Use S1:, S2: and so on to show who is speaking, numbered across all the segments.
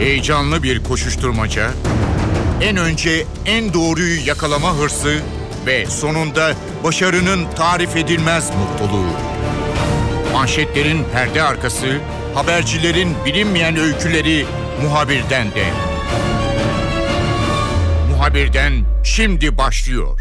S1: Heyecanlı bir koşuşturmaca, en önce en doğruyu yakalama hırsı ve sonunda başarının tarif edilmez mutluluğu. Manşetlerin perde arkası, habercilerin bilinmeyen öyküleri muhabirden de. Muhabirden şimdi başlıyor.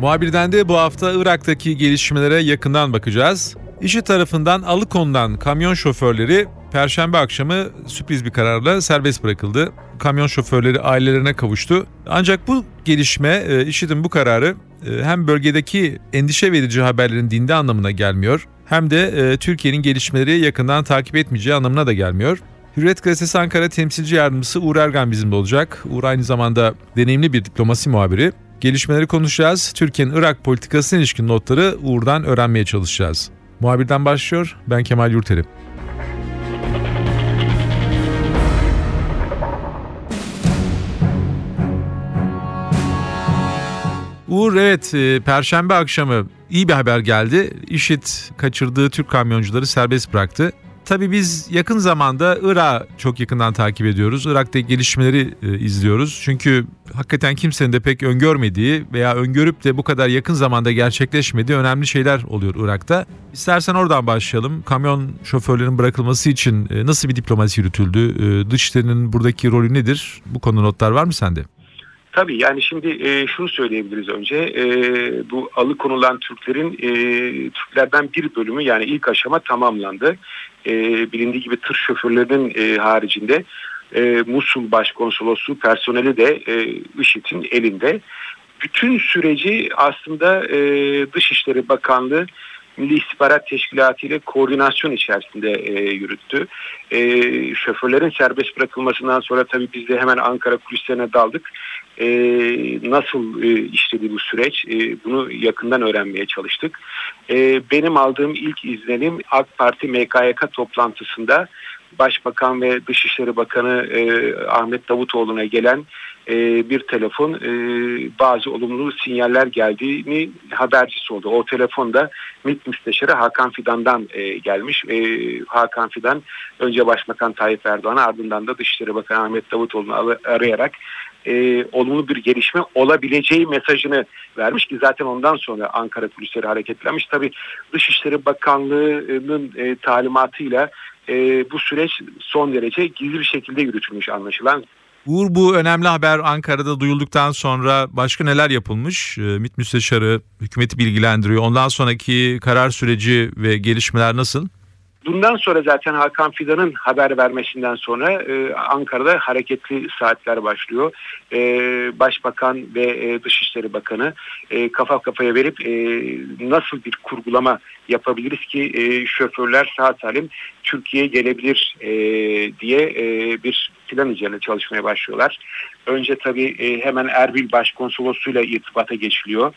S2: Muhabirden de bu hafta Irak'taki gelişmelere yakından bakacağız. İşi tarafından alıkonulan kamyon şoförleri Perşembe akşamı sürpriz bir kararla serbest bırakıldı. Kamyon şoförleri ailelerine kavuştu. Ancak bu gelişme, e, IŞİD'in bu kararı e, hem bölgedeki endişe verici haberlerin dinde anlamına gelmiyor, hem de e, Türkiye'nin gelişmeleri yakından takip etmeyeceği anlamına da gelmiyor. Hürriyet Gazetesi Ankara temsilci yardımcısı Uğur Ergan bizimle olacak. Uğur aynı zamanda deneyimli bir diplomasi muhabiri. Gelişmeleri konuşacağız. Türkiye'nin Irak politikasına ilişkin notları Uğur'dan öğrenmeye çalışacağız. Muhabirden başlıyor. Ben Kemal Yurteri. Uğur evet e, Perşembe akşamı iyi bir haber geldi. IŞİD kaçırdığı Türk kamyoncuları serbest bıraktı. Tabii biz yakın zamanda Irak'ı çok yakından takip ediyoruz. Irak'ta gelişmeleri e, izliyoruz. Çünkü hakikaten kimsenin de pek öngörmediği veya öngörüp de bu kadar yakın zamanda gerçekleşmediği önemli şeyler oluyor Irak'ta. İstersen oradan başlayalım. Kamyon şoförlerinin bırakılması için e, nasıl bir diplomasi yürütüldü? E, Dışişleri'nin buradaki rolü nedir? Bu konu notlar var mı sende?
S3: Tabii yani şimdi e, şunu söyleyebiliriz önce e, bu alıkonulan Türklerin e, Türklerden bir bölümü yani ilk aşama tamamlandı. E, bilindiği gibi tır şoförlerinin e, haricinde e, Musul Başkonsolosluğu personeli de e, IŞİD'in elinde. Bütün süreci aslında e, Dışişleri Bakanlığı Milli İstihbarat Teşkilatı ile koordinasyon içerisinde e, yürüttü. E, şoförlerin serbest bırakılmasından sonra tabii biz de hemen Ankara kulislerine daldık. E, nasıl e, işledi bu süreç e, bunu yakından öğrenmeye çalıştık. E, benim aldığım ilk izlenim AK Parti MKYK toplantısında Başbakan ve Dışişleri Bakanı e, Ahmet Davutoğlu'na gelen e, bir telefon e, bazı olumlu sinyaller geldiğini habercisi oldu. O telefonda MİT Müsteşarı Hakan Fidan'dan e, gelmiş. E, Hakan Fidan önce Başbakan Tayyip Erdoğan'a ardından da Dışişleri Bakanı Ahmet Davutoğlu'nu arayarak e, olumlu bir gelişme olabileceği mesajını vermiş ki zaten ondan sonra Ankara polisleri hareketlenmiş. Tabii Dışişleri Bakanlığı'nın e, talimatıyla e, bu süreç son derece gizli bir şekilde yürütülmüş anlaşılan.
S2: Uğur bu önemli haber Ankara'da duyulduktan sonra başka neler yapılmış? E, MİT Müsteşarı hükümeti bilgilendiriyor. Ondan sonraki karar süreci ve gelişmeler nasıl?
S3: Bundan sonra zaten Hakan Fidan'ın haber vermesinden sonra e, Ankara'da hareketli saatler başlıyor. E, Başbakan ve e, Dışişleri Bakanı e, kafa kafaya verip e, nasıl bir kurgulama yapabiliriz ki e, şoförler sağ salim Türkiye'ye gelebilir e, diye e, bir plan üzerine çalışmaya başlıyorlar. Önce tabii e, hemen Erbil Başkonsolosluğu'yla irtibata geçiliyor.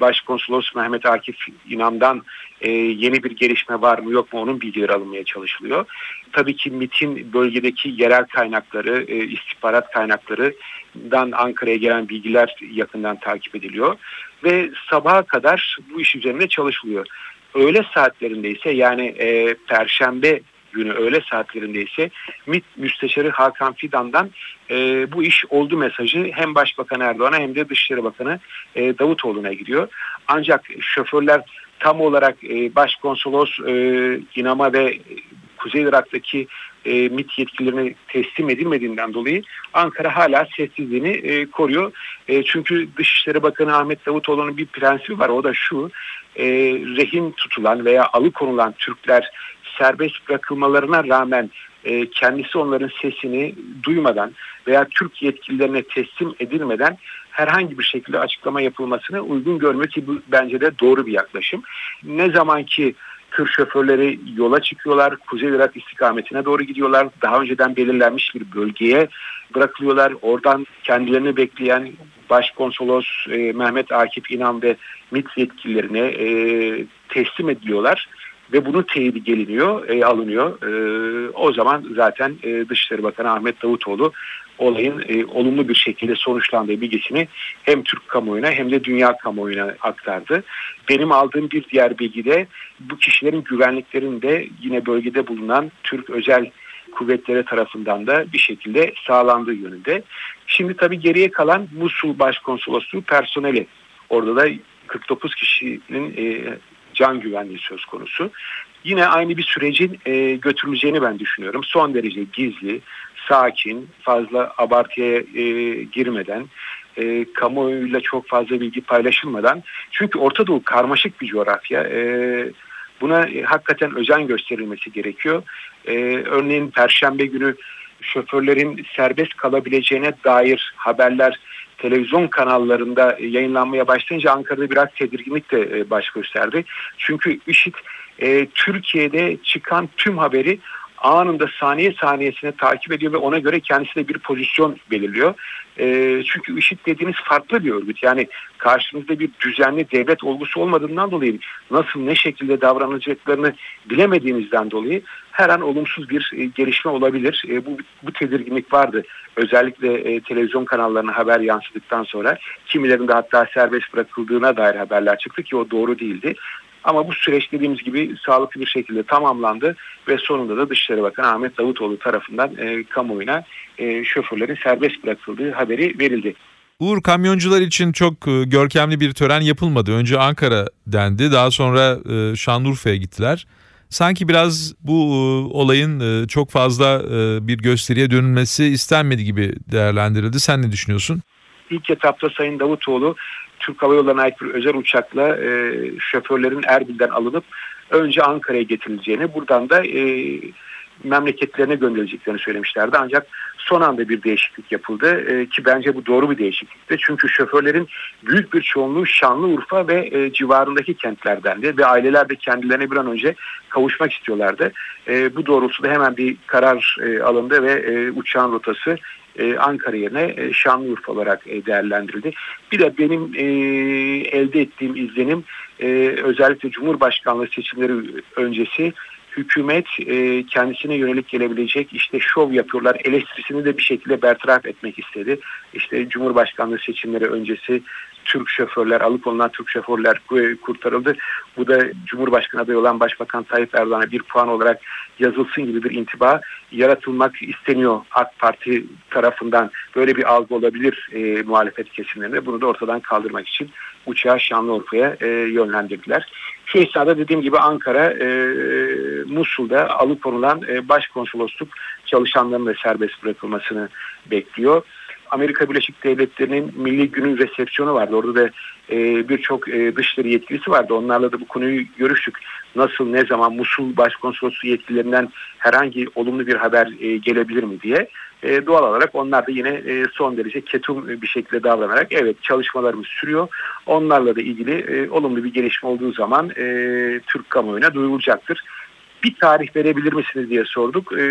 S3: Başkonsolos Mehmet Akif İnam'dan e, yeni bir gelişme var mı yok mu onun bilgileri alınmaya çalışılıyor. Tabii ki MIT'in bölgedeki yerel kaynakları, e, istihbarat kaynaklarından Ankara'ya gelen bilgiler yakından takip ediliyor. Ve sabaha kadar bu iş üzerinde çalışılıyor. Öğle saatlerinde ise yani e, Perşembe günü öğle saatlerinde ise MİT Müsteşarı Hakan Fidan'dan e, bu iş oldu mesajı hem Başbakan Erdoğan'a hem de Dışişleri Bakanı e, Davutoğlu'na gidiyor. Ancak şoförler tam olarak e, Başkonsolos e, İnama ve Kuzey Irak'taki e, MİT yetkililerine teslim edilmediğinden dolayı Ankara hala sessizliğini e, koruyor. E, çünkü Dışişleri Bakanı Ahmet Davutoğlu'nun bir prensibi var. O da şu, e, rehin tutulan veya alıkonulan Türkler serbest bırakılmalarına rağmen e, kendisi onların sesini duymadan veya Türk yetkililerine teslim edilmeden herhangi bir şekilde açıklama yapılmasını uygun görmüyor ki bu bence de doğru bir yaklaşım. Ne zaman ki tır şoförleri yola çıkıyorlar, Kuzey Irak istikametine doğru gidiyorlar. Daha önceden belirlenmiş bir bölgeye bırakılıyorlar. Oradan kendilerini bekleyen Başkonsolos e, Mehmet Akif İnan ve MİT yetkililerine e, teslim ediliyorlar ve bunun teyidi geliniyor, e, alınıyor. E, o zaman zaten e, Dışişleri Bakanı Ahmet Davutoğlu olayın e, olumlu bir şekilde sonuçlandığı bilgisini hem Türk kamuoyuna hem de dünya kamuoyuna aktardı. Benim aldığım bir diğer bilgi de bu kişilerin güvenliklerinde yine bölgede bulunan Türk özel kuvvetleri tarafından da bir şekilde sağlandığı yönünde. Şimdi tabii geriye kalan Musul Başkonsolosluğu personeli. Orada da 49 kişinin e, can güvenliği söz konusu. Yine aynı bir sürecin e, götürüleceğini ben düşünüyorum. Son derece gizli, sakin, fazla abartıya e, girmeden, e, kamuoyuyla çok fazla bilgi paylaşılmadan. Çünkü Orta Doğu karmaşık bir coğrafya. E, buna e, hakikaten özen gösterilmesi gerekiyor. E, örneğin Perşembe günü şoförlerin serbest kalabileceğine dair haberler televizyon kanallarında yayınlanmaya başlayınca Ankara'da biraz tedirginlik de e, baş gösterdi. Çünkü IŞİD e, Türkiye'de çıkan tüm haberi anında saniye saniyesine takip ediyor ve ona göre kendisi de bir pozisyon belirliyor. E, çünkü IŞİD dediğiniz farklı bir örgüt. Yani karşınızda bir düzenli devlet olgusu olmadığından dolayı nasıl ne şekilde davranacaklarını bilemediğinizden dolayı her an olumsuz bir e, gelişme olabilir. E, bu, bu tedirginlik vardı. Özellikle e, televizyon kanallarına haber yansıdıktan sonra kimilerinde hatta serbest bırakıldığına dair haberler çıktı ki o doğru değildi. Ama bu süreç dediğimiz gibi sağlıklı bir şekilde tamamlandı ve sonunda da Dışişleri Bakanı Ahmet Davutoğlu tarafından e, kamuoyuna e, şoförlerin serbest bırakıldığı haberi verildi.
S2: Uğur kamyoncular için çok e, görkemli bir tören yapılmadı. Önce Ankara dendi daha sonra e, Şanlıurfa'ya gittiler. Sanki biraz bu e, olayın çok fazla bir gösteriye dönülmesi istenmedi gibi değerlendirildi. Sen ne düşünüyorsun?
S3: İlk etapta Sayın Davutoğlu Türk Hava Yolları'na ait bir özel uçakla e, şoförlerin Erbil'den alınıp önce Ankara'ya getirileceğini buradan da e, memleketlerine gönderileceklerini söylemişlerdi. Ancak son anda bir değişiklik yapıldı e, ki bence bu doğru bir değişiklikti. Çünkü şoförlerin büyük bir çoğunluğu Şanlıurfa ve e, civarındaki kentlerdendi ve aileler de kendilerine bir an önce kavuşmak istiyorlardı. E, bu doğrultuda hemen bir karar e, alındı ve e, uçağın rotası e, Ankara yerine e, Şanlıurfa olarak e, değerlendirildi. Bir de benim e, elde ettiğim izlenim özellikle Cumhurbaşkanlığı seçimleri öncesi hükümet kendisine yönelik gelebilecek işte şov yapıyorlar eleştirisini de bir şekilde bertaraf etmek istedi. İşte Cumhurbaşkanlığı seçimleri öncesi Türk şoförler, alıkonulan Türk şoförler kurtarıldı. Bu da Cumhurbaşkanı adayı olan Başbakan Tayyip Erdoğan'a bir puan olarak yazılsın gibi bir intiba yaratılmak isteniyor AK Parti tarafından. Böyle bir algı olabilir e, muhalefet kesimlerinde. Bunu da ortadan kaldırmak için uçağı Şanlıurfa'ya e, yönlendirdiler. Şu esnada dediğim gibi Ankara, e, Musul'da alıkonulan e, başkonsolosluk çalışanlarının da serbest bırakılmasını bekliyor. Amerika Birleşik Devletleri'nin Milli Günü resepsiyonu vardı. Orada da e, birçok e, dışişleri yetkilisi vardı. Onlarla da bu konuyu görüştük. Nasıl, ne zaman Musul Başkonsolosluğu yetkililerinden herhangi olumlu bir haber e, gelebilir mi diye. E, doğal olarak onlar da yine e, son derece ketum bir şekilde davranarak evet çalışmalarımız sürüyor. Onlarla da ilgili e, olumlu bir gelişme olduğu zaman e, Türk kamuoyuna duyurulacaktır. Bir tarih verebilir misiniz diye sorduk. E,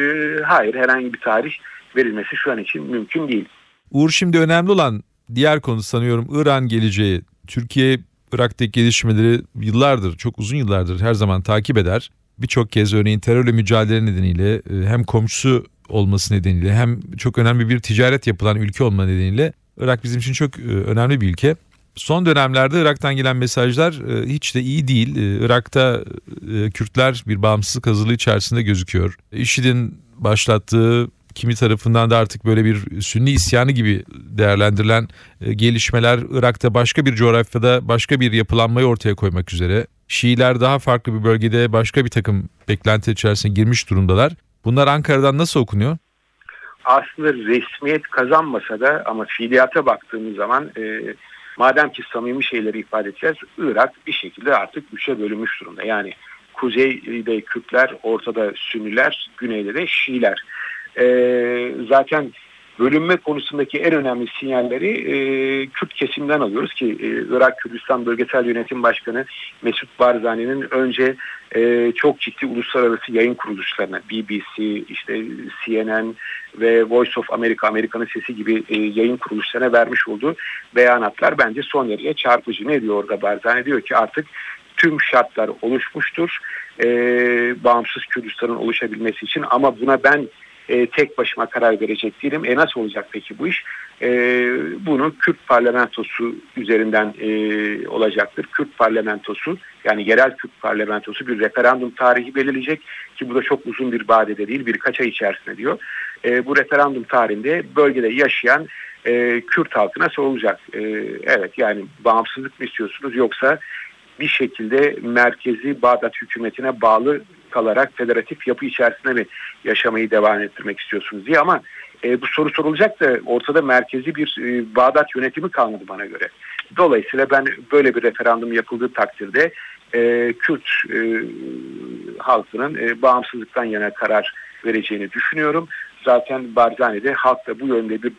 S3: hayır herhangi bir tarih verilmesi şu an için mümkün değil.
S2: Uğur şimdi önemli olan diğer konu sanıyorum İran geleceği. Türkiye Irak'taki gelişmeleri yıllardır, çok uzun yıllardır her zaman takip eder. Birçok kez örneğin terörle mücadele nedeniyle e, hem komşusu olması nedeniyle hem çok önemli bir ticaret yapılan ülke olma nedeniyle Irak bizim için çok e, önemli bir ülke. Son dönemlerde Irak'tan gelen mesajlar e, hiç de iyi değil. Irak'ta Kürtler bir bağımsızlık hazırlığı içerisinde gözüküyor. IŞİD'in başlattığı kimi tarafından da artık böyle bir Sünni isyanı gibi değerlendirilen e, gelişmeler Irak'ta başka bir coğrafyada başka bir yapılanmayı ortaya koymak üzere. Şiiler daha farklı bir bölgede başka bir takım beklenti içerisine girmiş durumdalar. Bunlar Ankara'dan nasıl okunuyor?
S3: Aslında resmiyet kazanmasa da ama fiiliyata baktığımız zaman e, madem ki samimi şeyleri ifade edeceğiz Irak bir şekilde artık üçe bölünmüş durumda. Yani kuzeyde Kürtler, ortada Sünniler, güneyde de Şiiler e, zaten bölünme konusundaki en önemli sinyalleri e, Kürt kesimden alıyoruz ki e, Irak Kürdistan Bölgesel Yönetim Başkanı Mesut Barzani'nin önce e, çok ciddi uluslararası yayın kuruluşlarına BBC, işte CNN ve Voice of America, Amerika'nın sesi gibi e, yayın kuruluşlarına vermiş olduğu beyanatlar bence son derece çarpıcı. Ne diyor orada Barzani? Diyor ki artık tüm şartlar oluşmuştur. E, bağımsız Kürdistan'ın oluşabilmesi için ama buna ben e, tek başıma karar verecek değilim. E nasıl olacak peki bu iş? E, bunu Kürt parlamentosu üzerinden e, olacaktır. Kürt parlamentosu yani yerel Kürt parlamentosu bir referandum tarihi belirleyecek ki bu da çok uzun bir vadede değil birkaç ay içerisinde diyor. E, bu referandum tarihinde bölgede yaşayan e, Kürt halkına sorulacak. E, evet yani bağımsızlık mı istiyorsunuz yoksa bir şekilde merkezi Bağdat hükümetine bağlı kalarak federatif yapı içerisinde mi yaşamayı devam ettirmek istiyorsunuz diye ama e, bu soru sorulacak da ortada merkezi bir e, Bağdat yönetimi kalmadı bana göre. Dolayısıyla ben böyle bir referandum yapıldığı takdirde e, Kürt e, halkının e, bağımsızlıktan yana karar vereceğini düşünüyorum. Zaten Barzani'de halk da bu yönde bir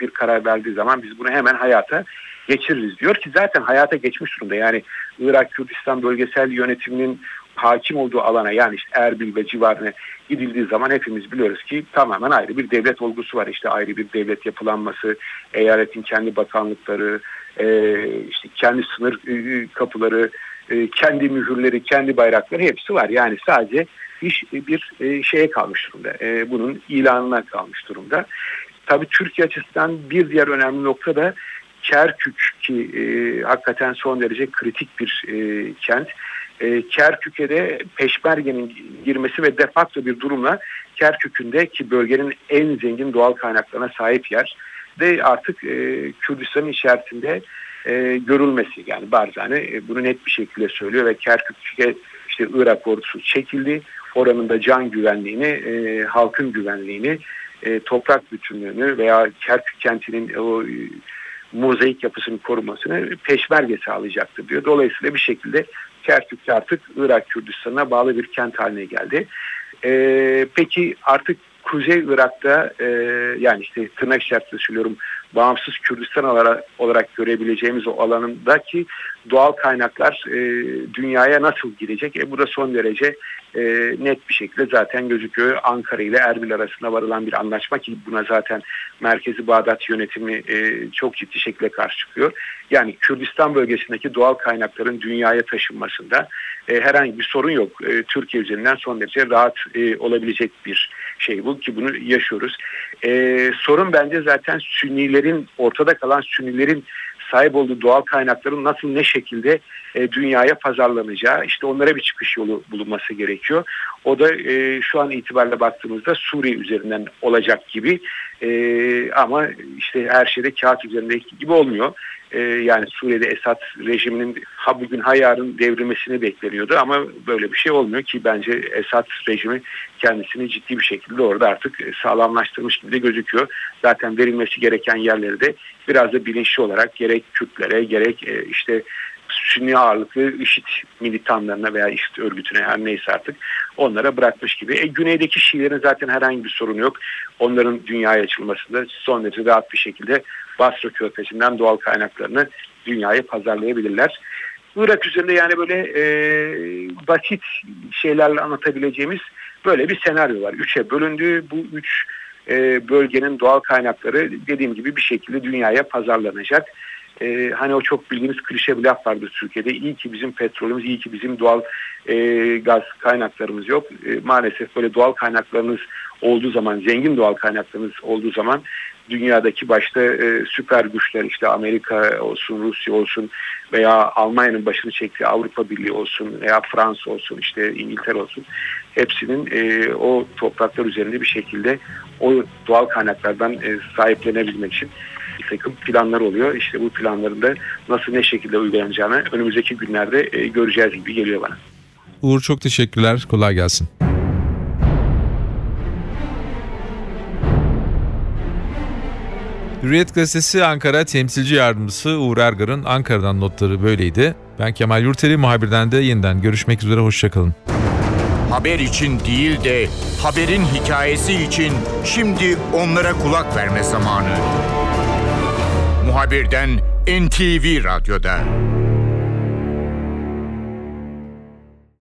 S3: bir karar verdiği zaman biz bunu hemen hayata geçiririz diyor ki zaten hayata geçmiş durumda. Yani Irak Kürdistan bölgesel yönetiminin hakim olduğu alana yani işte Erbil ve civarına gidildiği zaman hepimiz biliyoruz ki tamamen ayrı bir devlet olgusu var. İşte ayrı bir devlet yapılanması, eyaletin kendi bakanlıkları, işte kendi sınır kapıları, kendi mühürleri, kendi bayrakları hepsi var. Yani sadece iş bir şeye kalmış durumda. Bunun ilanına kalmış durumda. Tabii Türkiye açısından bir diğer önemli nokta da Kerkük ki e, hakikaten son derece kritik bir e, kent. E, Kerkük'e Peşmerge'nin girmesi ve de facto bir durumla Kerkük'ün de ki bölgenin en zengin doğal kaynaklarına sahip yer de artık e, Kürdistan'ın içerisinde e, görülmesi yani Barzani e, bunu net bir şekilde söylüyor ve Kerkük'e işte Irak ordusu çekildi. Oranın da can güvenliğini, e, halkın güvenliğini, e, toprak bütünlüğünü veya Kerkük kentinin o e, mozaik yapısının korumasını peşmerge sağlayacaktır diyor. Dolayısıyla bir şekilde Kerkük artık Irak Kürdistan'a bağlı bir kent haline geldi. Ee, peki artık Kuzey Irak'ta e, yani işte tırnak içerisinde söylüyorum bağımsız Kürdistan olarak, olarak görebileceğimiz o alanındaki doğal kaynaklar e, dünyaya nasıl girecek? E, bu da son derece e, net bir şekilde zaten gözüküyor. Ankara ile Erbil arasında varılan bir anlaşma ki buna zaten Merkezi Bağdat yönetimi e, çok ciddi şekilde karşı çıkıyor. Yani Kürdistan bölgesindeki doğal kaynakların dünyaya taşınmasında e, herhangi bir sorun yok. E, Türkiye üzerinden son derece rahat e, olabilecek bir şey bu ki bunu yaşıyoruz. E, sorun bence zaten Sünnilerin ortada kalan Sünnilerin sahip olduğu doğal kaynakların nasıl ne şekilde e, dünyaya pazarlanacağı işte onlara bir çıkış yolu bulunması gerekiyor. O da e, şu an itibariyle baktığımızda Suriye üzerinden olacak gibi e, ama işte her şeyde kağıt üzerindeki gibi olmuyor. E, yani Suriye'de Esad rejiminin ha bugün ha yarın devrilmesini bekleniyordu ama böyle bir şey olmuyor ki bence Esad rejimi kendisini ciddi bir şekilde orada artık sağlamlaştırmış gibi de gözüküyor. Zaten verilmesi gereken yerleri de biraz da bilinçli olarak gerek Kürtlere gerek e, işte Sünni ağırlıklı IŞİD militanlarına veya IŞİD örgütüne her neyse artık onlara bırakmış gibi. E, güneydeki Şiilerin zaten herhangi bir sorunu yok. Onların dünyaya açılmasında son derece rahat bir şekilde Basra Körfezi'nden doğal kaynaklarını dünyaya pazarlayabilirler. Irak üzerinde yani böyle e, basit şeylerle anlatabileceğimiz böyle bir senaryo var. Üçe bölündü. Bu üç e, bölgenin doğal kaynakları dediğim gibi bir şekilde dünyaya pazarlanacak. E, hani o çok bildiğimiz klişe bir laf vardır Türkiye'de. İyi ki bizim petrolümüz, iyi ki bizim doğal e, gaz kaynaklarımız yok. E, maalesef böyle doğal kaynaklarınız olduğu zaman, zengin doğal kaynaklarınız olduğu zaman dünyadaki başta e, süper güçler işte Amerika olsun, Rusya olsun veya Almanya'nın başını çektiği Avrupa Birliği olsun veya Fransa olsun işte İngiltere olsun hepsinin e, o topraklar üzerinde bir şekilde o doğal kaynaklardan e, sahiplenebilmek için takım planlar oluyor. İşte bu planların da nasıl ne şekilde uygulanacağını önümüzdeki günlerde e, göreceğiz gibi geliyor bana.
S2: Uğur çok teşekkürler. Kolay gelsin. Hürriyet Gazetesi Ankara temsilci yardımcısı Uğur Ergar'ın Ankara'dan notları böyleydi. Ben Kemal Yurteri muhabirden de yeniden görüşmek üzere hoşçakalın.
S1: Haber için değil de haberin hikayesi için şimdi onlara kulak verme zamanı. Muhabirden NTV Radyo'da.